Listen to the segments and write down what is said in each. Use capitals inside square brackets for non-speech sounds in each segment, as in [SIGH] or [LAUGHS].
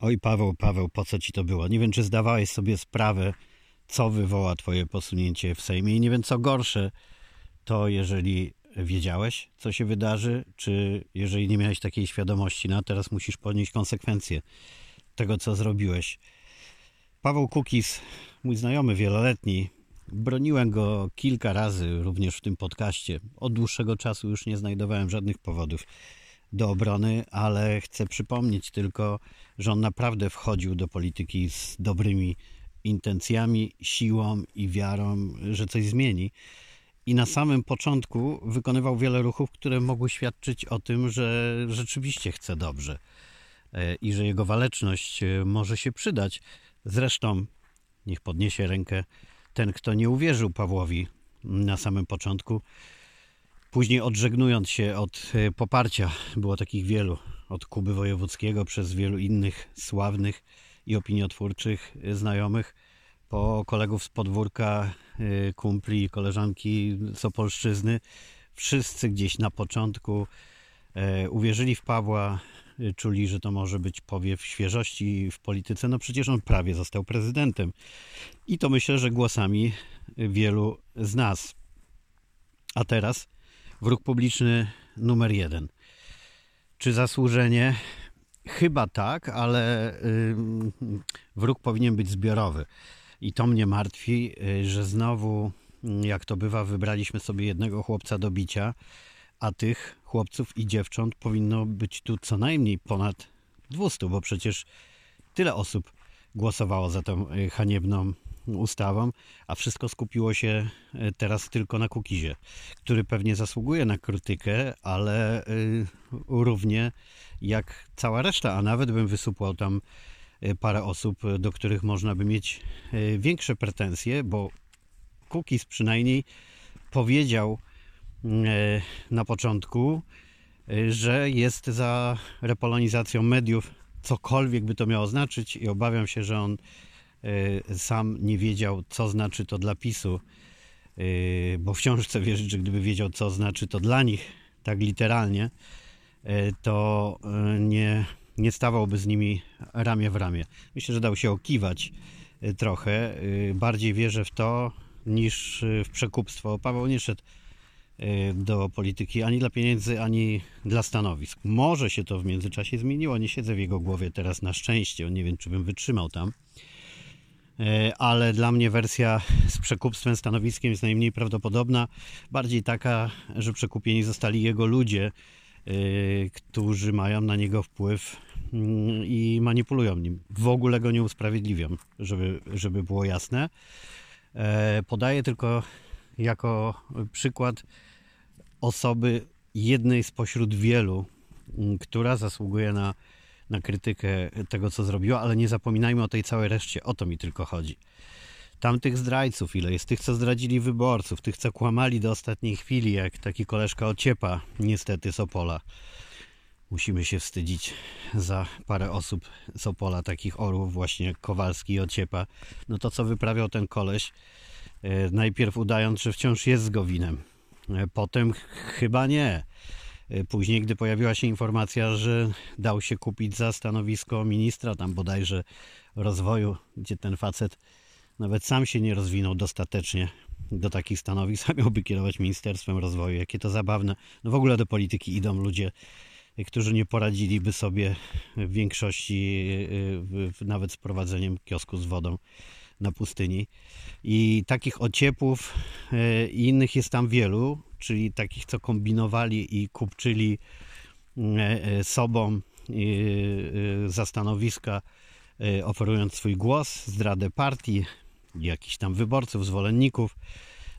Oj, Paweł, Paweł, po co ci to było? Nie wiem, czy zdawałeś sobie sprawę, co wywoła twoje posunięcie w Sejmie i nie wiem, co gorsze, to jeżeli wiedziałeś, co się wydarzy, czy jeżeli nie miałeś takiej świadomości, no teraz musisz ponieść konsekwencje tego, co zrobiłeś. Paweł Kukis, mój znajomy wieloletni, broniłem go kilka razy, również w tym podcaście. Od dłuższego czasu już nie znajdowałem żadnych powodów do obrony, ale chcę przypomnieć tylko, że on naprawdę wchodził do polityki z dobrymi intencjami, siłą i wiarą, że coś zmieni. I na samym początku wykonywał wiele ruchów, które mogły świadczyć o tym, że rzeczywiście chce dobrze e, i że jego waleczność e, może się przydać. Zresztą, niech podniesie rękę ten, kto nie uwierzył Pawłowi na samym początku, Później odżegnując się od e, poparcia, było takich wielu, od Kuby Wojewódzkiego przez wielu innych sławnych i opiniotwórczych e, znajomych, po kolegów z podwórka, e, kumpli, koleżanki z Opolszczyzny, wszyscy gdzieś na początku uwierzyli w Pawła, czuli, że to może być powiew świeżości w polityce. No przecież on prawie został prezydentem. I to myślę, że głosami wielu z nas. A teraz wróg publiczny numer jeden. Czy zasłużenie? Chyba tak, ale wróg powinien być zbiorowy. I to mnie martwi, y, że znowu, jak to bywa, wybraliśmy sobie jednego chłopca do bicia, a tych chłopców i dziewcząt powinno być tu co najmniej ponad 200, bo przecież tyle osób głosowało za tą y, haniebną ustawą, a wszystko skupiło się e, teraz tylko na Kukizie, który pewnie zasługuje na krytykę, ale e, równie jak cała reszta, a nawet bym wysupłał tam e, parę osób, do których można by mieć większe pretensje, bo Kukiz przynajmniej powiedział na początku, że jest za repolonizacją mediów, cokolwiek by to miało znaczyć i obawiam się, że on sam nie wiedział, co znaczy to dla PiSu, y, bo wciąż chcę wierzyć, że gdyby wiedział, co znaczy to dla nich, tak literalnie, y, to nie, nie stawałby z nimi ramię w ramię. Myślę, że dał się okiwać trochę. Bardziej wierzę w to niż w przekupstwo. Paweł nie szedł do polityki ani dla pieniędzy, ani dla stanowisk. Może się to w międzyczasie zmieniło. Nie siedzę w jego głowie teraz na szczęście. Nie wiem, czy bym wytrzymał tam. E, ale dla mnie wersja z przekupstwem stanowiskiem jest najmniej prawdopodobna. Bardziej taka, że przekupieni zostali jego ludzie, e, którzy mają na niego wpływ mm, i manipulują nim. W ogóle go nie usprawiedliwiam, żeby, żeby było jasne. E, podaję tylko jako przykład osoby jednej spośród wielu, która zasługuje na na krytykę tego, co zrobiła, ale nie zapominajmy o tej całej reszcie. O to mi tylko chodzi. Tamtych zdrajców, ile jest tych, co zdradzili wyborców, tych, co kłamali do ostatniej chwili, jak taki koleżka Ociepa, niestety z Opola. Musimy się wstydzić za parę osób z Opola, takich orłów właśnie Kowalski i Ociepa. No to, co wyprawiał ten koleś, e, najpierw udając, że wciąż jest z Gowinem, e, potem chyba nie później, gdy pojawiła się informacja, że dał się kupić za stanowisko ministra tam bodajże rozwoju, gdzie ten facet nawet sam się nie rozwinął dostatecznie do takich stanowisk, a miałby kierować Ministerstwem Rozwoju. Jakie to zabawne. No w ogóle do polityki idą ludzie, którzy nie poradziliby sobie w większości e, nawet z prowadzeniem kiosku z wodą na pustyni. I takich ociepów i innych jest tam wielu, czyli takich, co kombinowali i kupczyli e, e, sobą za stanowiska, oferując swój głos, zdradę partii, jakichś tam wyborców, zwolenników.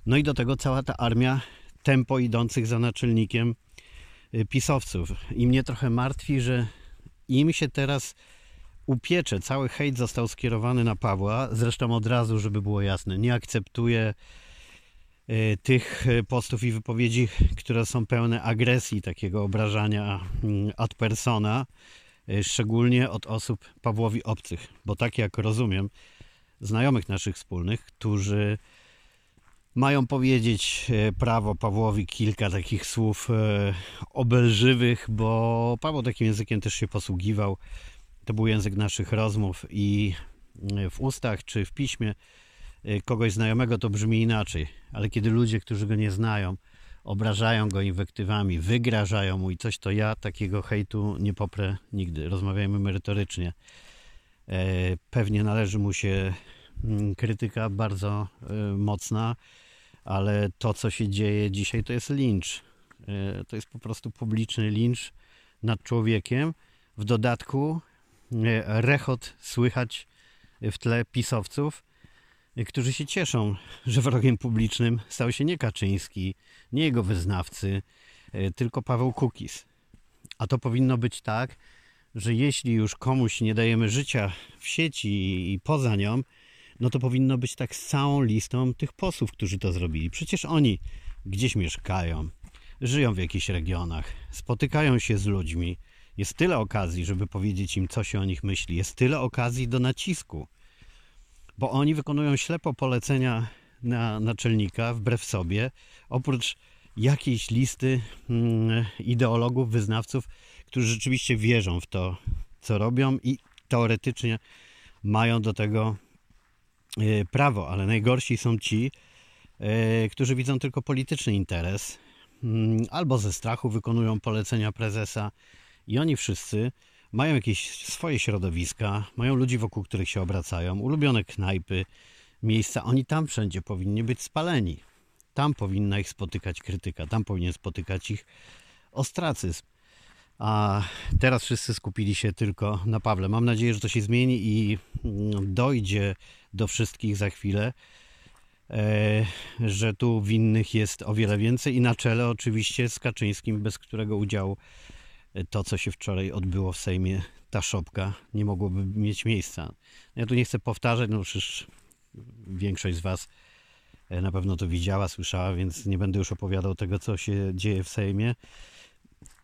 No i do tego cała ta armia tempo idących za naczelnikiem pisowców. I mnie trochę martwi, że im się teraz upiecze. Cały hejt został skierowany na Pawła. Zresztą od razu, żeby było jasne, nie akceptuję e, tych e, postów i wypowiedzi, które są pełne agresji, takiego obrażania mm, ad persona, e, szczególnie od osób Pawłowi obcych, bo tak jak rozumiem, znajomych naszych wspólnych, którzy mają powiedzieć prawo Pawłowi kilka takich słów obelżywych, bo Paweł takim językiem też się posługiwał. To był język naszych rozmów i w ustach czy w piśmie kogoś znajomego to brzmi inaczej, ale kiedy ludzie, którzy go nie znają, obrażają go inwektywami, wygrażają mu i coś, to ja takiego hejtu nie poprę nigdy. Rozmawiajmy merytorycznie. E, pewnie należy mu się mm, krytyka bardzo e, mocna, ale to, co się dzieje dzisiaj, to jest lincz. E, to jest po prostu publiczny lincz nad człowiekiem. W dodatku rechot słychać w tle pisowców, którzy się cieszą, że wrogiem publicznym stał się nie Kaczyński, nie jego wyznawcy, e, tylko Paweł Kukis. A to powinno być tak, że jeśli już komuś nie dajemy życia w sieci i poza nią, no to powinno być tak z całą listą tych posłów, którzy to zrobili. Przecież oni gdzieś mieszkają, żyją w jakichś regionach, spotykają się z ludźmi. Jest tyle okazji, żeby powiedzieć im, co się o nich myśli. Jest tyle okazji do nacisku bo oni wykonują ślepo polecenia na naczelnika wbrew sobie, oprócz jakiejś listy mm, ideologów, wyznawców, którzy rzeczywiście wierzą w to, co robią i teoretycznie mają do tego e, prawo, ale najgorsi są ci, e, którzy widzą tylko polityczny interes, mm, albo ze strachu wykonują polecenia prezesa i oni wszyscy mają jakieś swoje środowiska, mają ludzi, wokół których się obracają, ulubione knajpy, miejsca. Oni tam wszędzie powinni być spaleni. Tam powinna ich spotykać krytyka, tam powinien spotykać ich ostracyzm. A teraz wszyscy skupili się tylko na Pawle. Mam nadzieję, że to się zmieni i mm, dojdzie do wszystkich za chwilę, e, że tu winnych jest o wiele więcej i na czele oczywiście z Kaczyńskim, bez którego udziału to, co się wczoraj odbyło w Sejmie, ta szopka, nie mogłoby mieć miejsca. Ja tu nie chcę powtarzać, no przecież większość z Was e, na pewno to widziała, słyszała, więc nie będę już opowiadał tego, co się dzieje w Sejmie.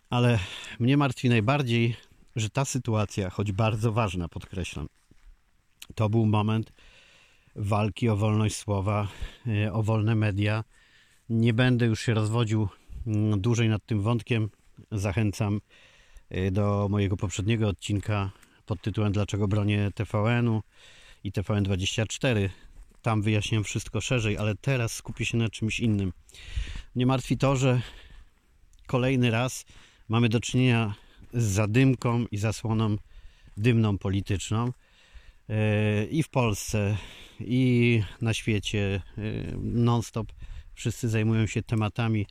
Ale mnie martwi najbardziej, że ta sytuacja, choć bardzo ważna, podkreślam, to był moment walki o wolność słowa, e, o wolne media. Nie będę już się rozwodził mm, dłużej nad tym wątkiem. Zachęcam y, do mojego poprzedniego odcinka pod tytułem Dlaczego bronię TVN-u i TVN24. Tam wyjaśniam wszystko szerzej, ale teraz skupię się na czymś innym. Mnie martwi to, że kolejny raz mamy do czynienia z zadymką i zasłoną dymną polityczną y, i w Polsce, i na świecie y, non-stop wszyscy zajmują się tematami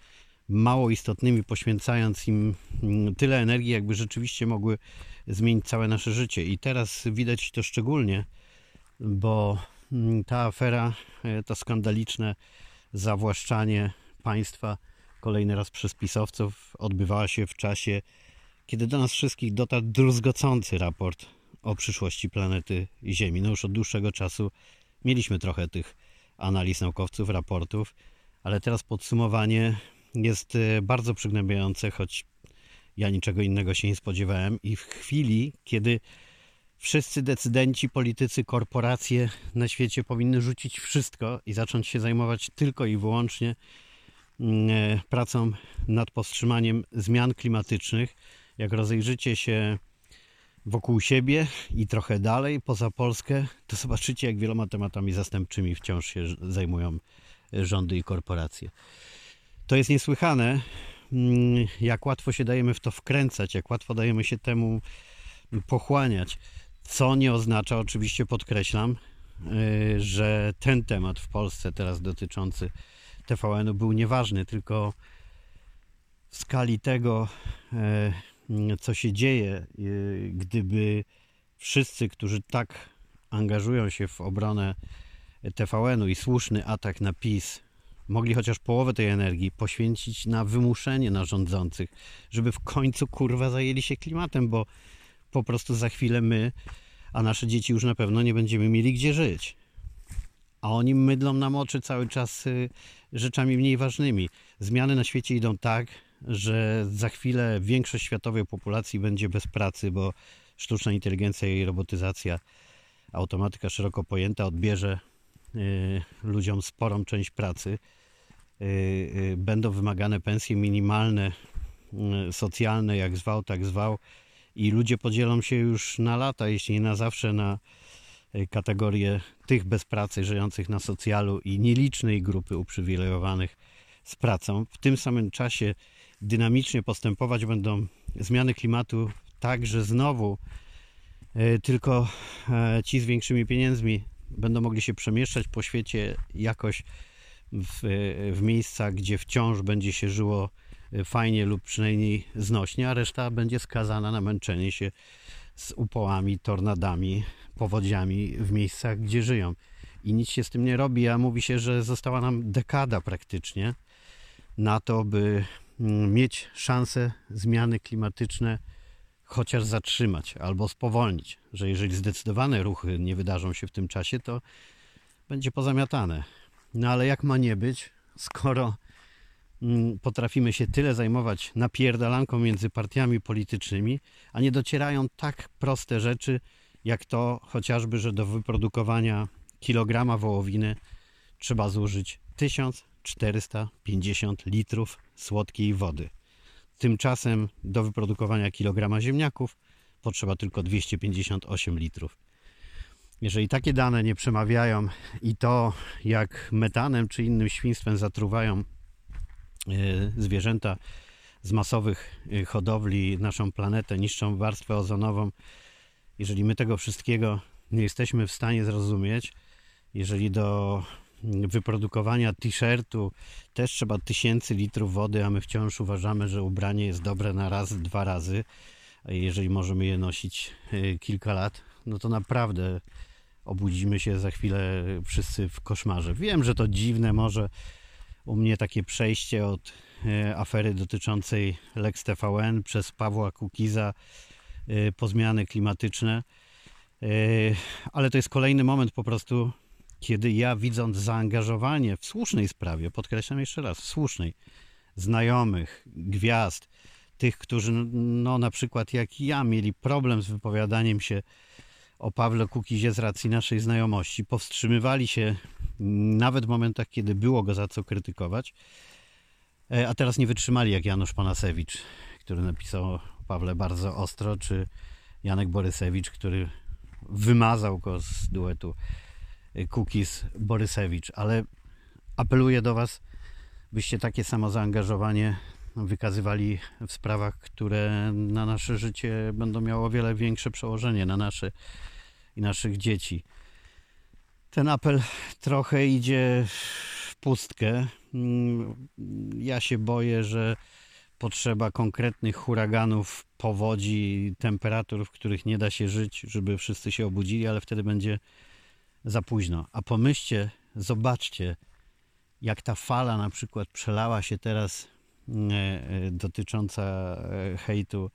mało istotnymi, poświęcając im mm, tyle energii, jakby rzeczywiście mogły zmienić całe nasze życie. I teraz widać to szczególnie, bo mm, ta afera, e, to skandaliczne zawłaszczanie państwa kolejny raz przez pisowców odbywała się w czasie, kiedy do nas wszystkich dotarł druzgocący raport o przyszłości planety Ziemi. No już od dłuższego czasu mieliśmy trochę tych analiz naukowców, raportów, ale teraz podsumowanie jest y, bardzo przygnębiające, choć ja niczego innego się nie spodziewałem. I w chwili, kiedy wszyscy decydenci, politycy, korporacje na świecie powinny rzucić wszystko i zacząć się zajmować tylko i wyłącznie mm, e, pracą nad powstrzymaniem zmian klimatycznych, jak rozejrzycie się wokół siebie i trochę dalej, poza Polskę, to zobaczycie, jak wieloma tematami zastępczymi wciąż się zajmują rządy i korporacje. To jest niesłychane, mm, jak łatwo się dajemy w to wkręcać, jak łatwo dajemy się temu pochłaniać. Co nie oznacza, oczywiście podkreślam, y, że ten temat w Polsce teraz dotyczący TVN-u był nieważny, tylko w skali tego, y, co się dzieje, y, gdyby wszyscy, którzy tak angażują się w obronę TVN-u i słuszny atak na PiS mogli chociaż połowę tej energii poświęcić na wymuszenie na rządzących, żeby w końcu kurwa zajęli się klimatem, bo po prostu za chwilę my, a nasze dzieci już na pewno nie będziemy mieli gdzie żyć. A oni mydlą nam oczy cały czas y, rzeczami mniej ważnymi. Zmiany na świecie idą tak, że za chwilę większość światowej populacji będzie bez pracy, bo sztuczna inteligencja i robotyzacja, automatyka szeroko pojęta odbierze ludziom sporą część pracy. Y, y, będą wymagane pensje minimalne, socjalne, jak zwał, tak zwał. i ludzie podzielą się już na lata, jeśli nie na zawsze, na e, kategorię tych bez pracy, żyjących na socjalu i nielicznej grupy uprzywilejowanych z pracą. W tym samym czasie dynamicznie postępować będą zmiany klimatu, tak że znowu tylko e, ci z większymi pieniędzmi będą mogli się przemieszczać po świecie jakoś w, w miejscach, gdzie wciąż będzie się żyło fajnie lub przynajmniej znośnie, a reszta będzie skazana na męczenie się z upołami, tornadami, powodziami w miejscach, gdzie żyją. I nic się z tym nie robi, a mówi się, że została nam dekada praktycznie na to, by mm, mieć szansę zmiany klimatyczne chociaż zatrzymać albo spowolnić, że jeżeli zdecydowane ruchy nie wydarzą się w tym czasie, to będzie pozamiatane. No ale jak ma nie być, skoro mm, potrafimy się tyle zajmować napierdalanką między partiami politycznymi, a nie docierają tak proste rzeczy, jak to chociażby, że do wyprodukowania kilograma wołowiny trzeba zużyć 1450 litrów słodkiej wody. Tymczasem do wyprodukowania kilograma ziemniaków potrzeba tylko 258 litrów. Jeżeli takie dane nie przemawiają i to, jak metanem czy innym świństwem zatruwają e, zwierzęta z masowych e, hodowli naszą planetę, niszczą warstwę ozonową, jeżeli my tego wszystkiego nie jesteśmy w stanie zrozumieć, jeżeli do wyprodukowania t-shirtu. Też trzeba tysięcy litrów wody, a my wciąż uważamy, że ubranie jest dobre na raz, dwa razy, jeżeli możemy je nosić e, kilka lat, no to naprawdę obudzimy się za chwilę wszyscy w koszmarze. Wiem, że to dziwne, może u mnie takie przejście od e, afery dotyczącej Lex TVN przez Pawła Kukiza e, po zmiany klimatyczne, ale to jest kolejny moment po prostu kiedy ja widząc zaangażowanie w słusznej sprawie, podkreślam jeszcze raz, w słusznej, znajomych, gwiazd, tych, którzy no na przykład jak ja mieli problem z wypowiadaniem się o Pawle Kukizie z racji naszej znajomości, powstrzymywali się nawet w momentach, kiedy było go za co krytykować, e, a teraz nie wytrzymali jak Janusz Panasewicz, który napisał Pawle bardzo ostro, czy Janek Borysewicz, który wymazał go z duetu Kukis Borysewicz, ale apeluję do Was, byście takie samo zaangażowanie wykazywali w sprawach, które na nasze życie będą miało o wiele większe przełożenie na nasze i naszych dzieci. Ten apel trochę idzie w pustkę. Ja się boję, że potrzeba konkretnych huraganów, powodzi, temperatur, w których nie da się żyć, żeby wszyscy się obudzili, ale wtedy będzie za późno. A pomyślcie, zobaczcie, jak ta fala na przykład przelała się teraz e, e, dotycząca e, hejtu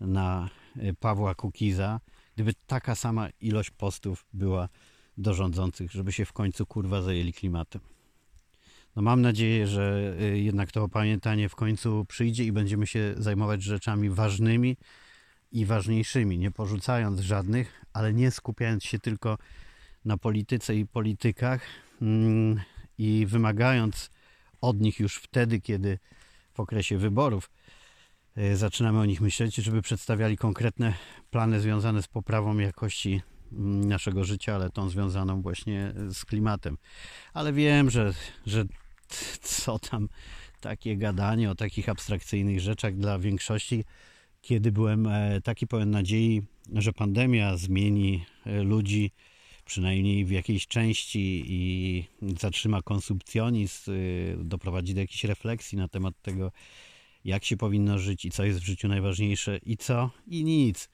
na Pawła Kukiza, gdyby taka sama ilość postów była do rządzących, żeby się w końcu kurwa zajęli klimatem. No mam nadzieję, że jednak to opamiętanie w końcu przyjdzie i będziemy się zajmować rzeczami ważnymi i ważniejszymi, nie porzucając żadnych, ale nie skupiając się tylko na polityce i politykach mm, i wymagając od nich już wtedy, kiedy w okresie wyborów e, zaczynamy o nich myśleć, żeby przedstawiali konkretne plany związane z poprawą jakości mm, naszego życia, ale tą związaną właśnie z klimatem. Ale wiem, że, że [LAUGHS] co tam takie gadanie o takich abstrakcyjnych rzeczach dla większości, kiedy byłem e, taki pełen nadziei, że pandemia zmieni e, ludzi przynajmniej w jakiejś części i zatrzyma konsumpcjonizm, y, doprowadzi do jakiejś refleksji na temat tego, jak się powinno żyć i co jest w życiu najważniejsze i co i nic.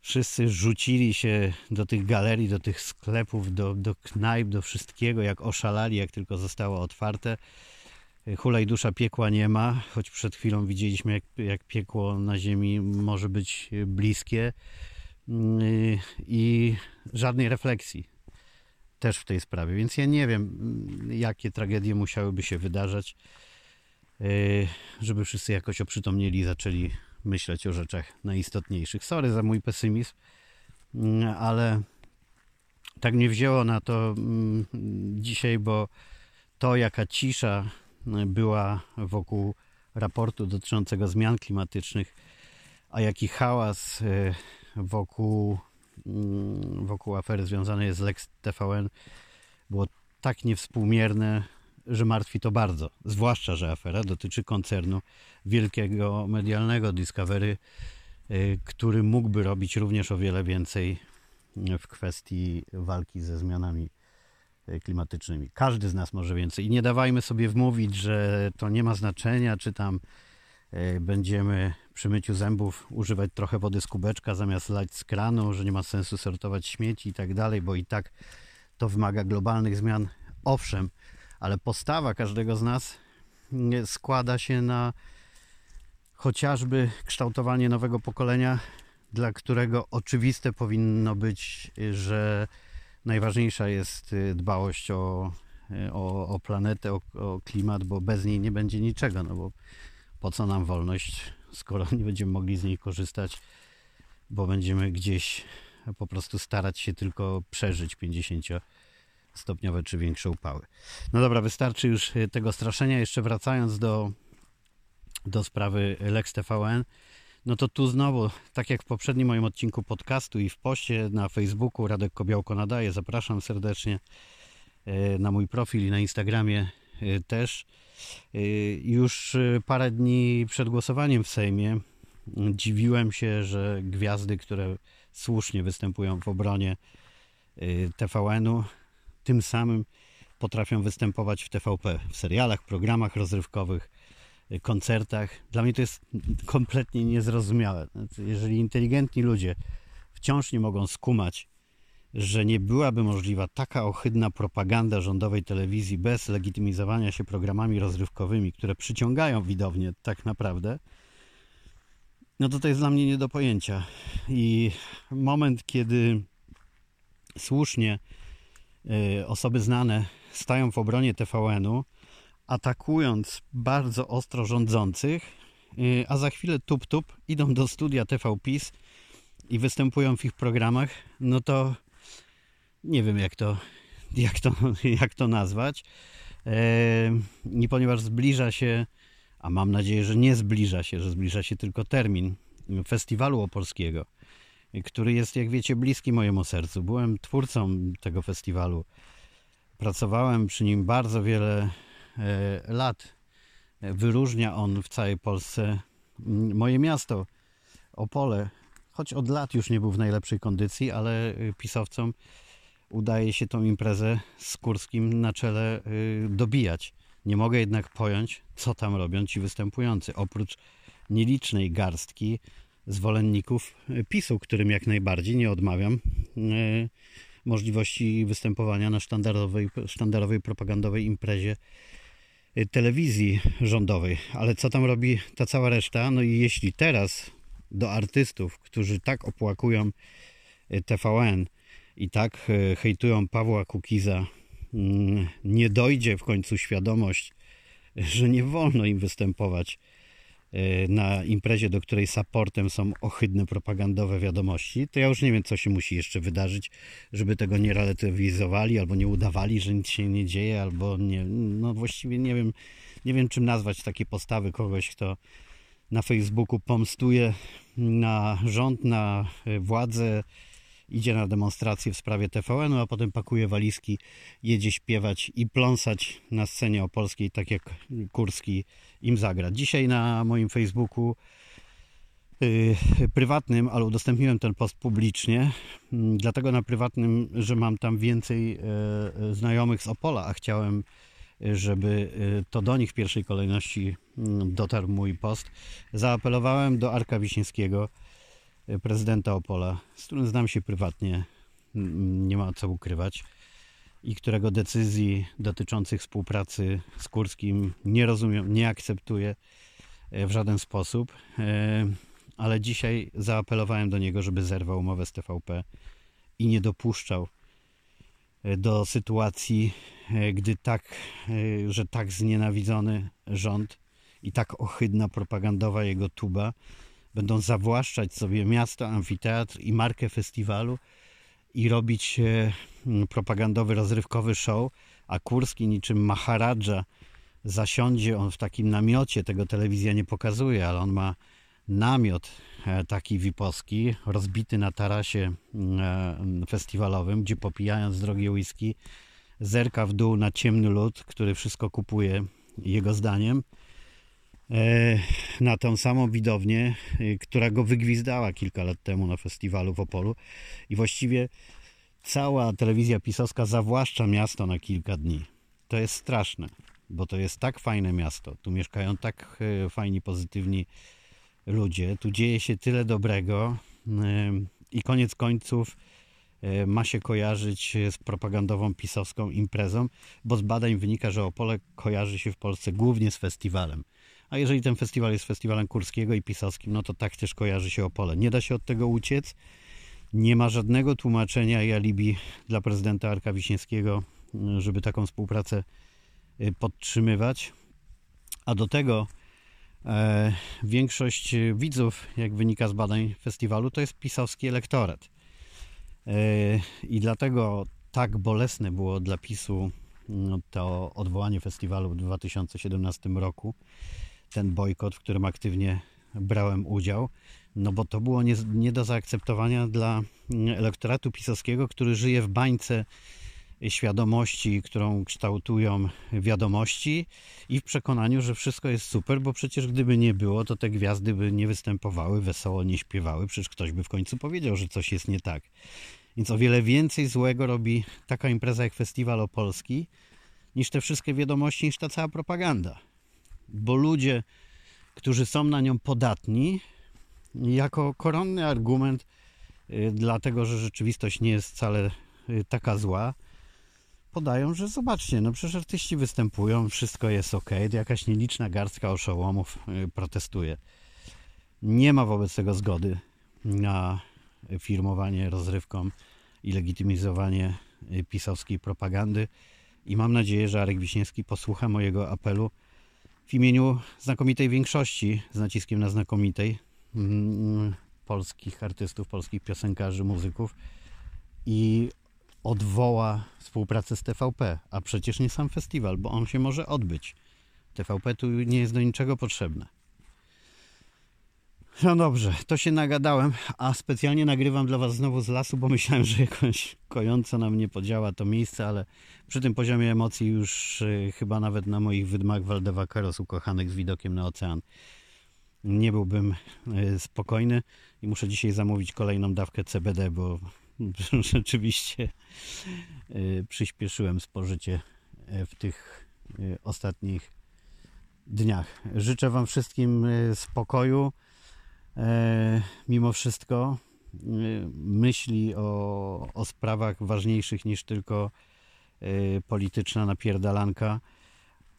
Wszyscy rzucili się do tych galerii, do tych sklepów, do, do knajp, do wszystkiego, jak oszalali, jak tylko zostało otwarte. Hulaj dusza piekła nie ma, choć przed chwilą widzieliśmy, jak, jak piekło na ziemi może być bliskie i żadnej refleksji też w tej sprawie. Więc ja nie wiem, jakie tragedie musiałyby się wydarzać, y, żeby wszyscy jakoś oprzytomnieli i zaczęli myśleć o rzeczach najistotniejszych. Sorry za mój pesymizm, mm, ale tak mnie wzięło na to dzisiaj, bo to, jaka cisza była wokół raportu dotyczącego zmian klimatycznych, a jaki hałas wokół, mm, wokół afery związanej z Lex TVN było tak niewspółmierne, że martwi to bardzo. Zwłaszcza, że afera dotyczy koncernu wielkiego medialnego Discovery, y, który mógłby robić również o wiele więcej w kwestii walki ze zmianami y, klimatycznymi. Każdy z nas może więcej. I nie dawajmy sobie wmówić, że to nie ma znaczenia, czy tam y, będziemy przy myciu zębów używać trochę wody z kubeczka zamiast lać z kranu, że nie ma sensu sortować śmieci i tak dalej, bo i tak to wymaga globalnych zmian. Owszem, ale postawa każdego z nas składa się na chociażby kształtowanie nowego pokolenia, dla którego oczywiste powinno być, że najważniejsza jest y, dbałość o, y, o, o planetę, o, o klimat, bo bez niej nie będzie niczego. No bo po co nam wolność, skoro nie będziemy mogli z niej korzystać, bo będziemy gdzieś po prostu starać się tylko przeżyć 50 stopniowe czy większe upały. No dobra, wystarczy już y, tego straszenia. Jeszcze wracając do, do sprawy Lex TVN, no to tu znowu, tak jak w poprzednim moim odcinku podcastu i w poście na Facebooku Radek Kobiałko nadaje, zapraszam serdecznie y, na mój profil i na Instagramie y, też. Już parę dni przed głosowaniem w Sejmie dziwiłem się, że gwiazdy, które słusznie występują w obronie TVN-u, tym samym potrafią występować w TVP, w serialach, programach rozrywkowych, y, koncertach. Dla mnie to jest kompletnie niezrozumiałe. Znaczy, jeżeli inteligentni ludzie wciąż nie mogą skumać, że nie byłaby możliwa taka ohydna propaganda rządowej telewizji bez legitymizowania się programami rozrywkowymi, które przyciągają widownię tak naprawdę, no to to jest dla mnie nie do pojęcia. I moment, kiedy słusznie Y, osoby znane stają w obronie TVN-u, atakując bardzo ostro rządzących, y, a za chwilę tup-tup idą do studia TV PiS i występują w ich programach, no to nie wiem jak to, [LAUGHS] jak to, [LAUGHS] jak to nazwać. E, I ponieważ zbliża się, a mam nadzieję, że nie zbliża się, że zbliża się tylko termin festiwalu opolskiego, który jest, jak wiecie, bliski mojemu sercu. Byłem twórcą tego festiwalu. Pracowałem przy nim bardzo wiele e, lat. Wyróżnia on w całej Polsce moje miasto, Opole, choć od lat już nie był w najlepszej kondycji, ale pisowcom udaje się tą imprezę z Kurskim na czele y, dobijać. Nie mogę jednak pojąć, co tam robią ci występujący. Oprócz nielicznej garstki zwolenników PiSu, którym jak najbardziej nie odmawiam e, możliwości występowania na sztandarowej, sztandarowej propagandowej imprezie telewizji rządowej. Ale co tam robi ta cała reszta? No i jeśli teraz do artystów, którzy tak opłakują TVN i tak hejtują Pawła Kukiza, mm, nie dojdzie w końcu świadomość, że nie wolno im występować Y, na imprezie, do której supportem są ohydne propagandowe wiadomości, to ja już nie wiem, co się musi jeszcze wydarzyć, żeby tego nie relatywizowali, albo nie udawali, że nic się nie dzieje, albo nie, no właściwie nie wiem, nie wiem czym nazwać takie postawy kogoś, kto na Facebooku pomstuje na rząd, na władzę, idzie na demonstrację w sprawie TVN-u, a potem pakuje walizki, jedzie śpiewać i pląsać na scenie opolskiej, tak jak Kurski im zagra. Dzisiaj na moim Facebooku yy, prywatnym, ale udostępniłem ten post publicznie, yy, dlatego na prywatnym, że mam tam więcej yy, znajomych z Opola, a chciałem y, żeby y, to do nich w pierwszej kolejności mm, dotarł mój post. Zaapelowałem do Arka Wiśniewskiego, prezydenta Opola, z którym znam się prywatnie, nie ma co ukrywać i którego decyzji dotyczących współpracy z Kurskim nie rozumiem, nie akceptuję e, w żaden sposób. E, ale dzisiaj zaapelowałem do niego, żeby zerwał umowę z TVP i nie dopuszczał do sytuacji, gdy tak, że tak znienawidzony rząd i tak ohydna propagandowa jego tuba będą zawłaszczać sobie miasto, amfiteatr i markę festiwalu i robić Mm, propagandowy, rozrywkowy show, a Kurski niczym Maharadża zasiądzie on w takim namiocie, tego telewizja nie pokazuje, ale on ma namiot e, taki wiposki, rozbity na tarasie e, festiwalowym, gdzie popijając drogie whisky, zerka w dół na ciemny lud, który wszystko kupuje, jego zdaniem, e, na tą samą widownię, e, która go wygwizdała kilka lat temu na festiwalu w Opolu i właściwie cała telewizja pisowska zawłaszcza miasto na kilka dni. To jest straszne, bo to jest tak fajne miasto. Tu mieszkają tak e, fajni, pozytywni ludzie. Tu dzieje się tyle dobrego e, i koniec końców e, ma się kojarzyć z propagandową pisowską imprezą, bo z badań wynika, że Opole kojarzy się w Polsce głównie z festiwalem. A jeżeli ten festiwal jest festiwalem Kurskiego i pisowskim, no to tak też kojarzy się Opole. Nie da się od tego uciec. Nie ma żadnego tłumaczenia i alibi dla prezydenta Arka Wiśniewskiego, żeby taką współpracę y, podtrzymywać. A do tego e, większość widzów, jak wynika z badań festiwalu, to jest pisowski elektorat. E, I dlatego tak bolesne było dla PiSu no, to odwołanie festiwalu w 2017 roku, ten bojkot, w którym aktywnie brałem udział, no bo to było nie, nie do zaakceptowania dla elektoratu pisowskiego, który żyje w bańce świadomości, którą kształtują wiadomości i w przekonaniu, że wszystko jest super, bo przecież gdyby nie było, to te gwiazdy by nie występowały, wesoło nie śpiewały, przecież ktoś by w końcu powiedział, że coś jest nie tak. Więc o wiele więcej złego robi taka impreza jak Festiwal Opolski, niż te wszystkie wiadomości, niż ta cała propaganda. Bo ludzie, którzy są na nią podatni, jako koronny argument, y, dlatego że rzeczywistość nie jest wcale y, taka zła, podają, że zobaczcie, no przecież artyści występują, wszystko jest ok, jakaś nieliczna garstka oszołomów y, protestuje. Nie ma wobec tego zgody na firmowanie rozrywką i legitymizowanie pisowskiej propagandy i mam nadzieję, że Arek Wiśniewski posłucha mojego apelu w imieniu znakomitej większości, z naciskiem na znakomitej, mm, polskich artystów, polskich piosenkarzy, muzyków i odwoła współpracę z TVP, a przecież nie sam festiwal, bo on się może odbyć. TVP tu nie jest do niczego potrzebne. No dobrze, to się nagadałem, a specjalnie nagrywam dla Was znowu z lasu, bo myślałem, że jakoś kojąco na mnie podziała to miejsce, ale przy tym poziomie emocji już y, chyba nawet na moich wydmach Waldewakaros ukochanych z widokiem na ocean nie byłbym y, spokojny i muszę dzisiaj zamówić kolejną dawkę CBD, bo [LAUGHS] rzeczywiście y, przyspieszyłem spożycie w tych ostatnich dniach. Życzę Wam wszystkim spokoju mimo wszystko y, myśli o, o sprawach ważniejszych niż tylko y, polityczna napierdalanka.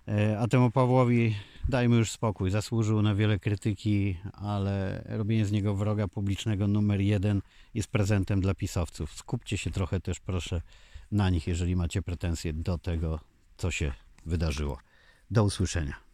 E, A temu Pawłowi dajmy już spokój. Zasłużył na wiele krytyki, ale robienie z niego wroga publicznego numer jeden jest prezentem dla pisowców. Skupcie się trochę też proszę na nich, jeżeli macie pretensje do tego, co się wydarzyło. Do usłyszenia.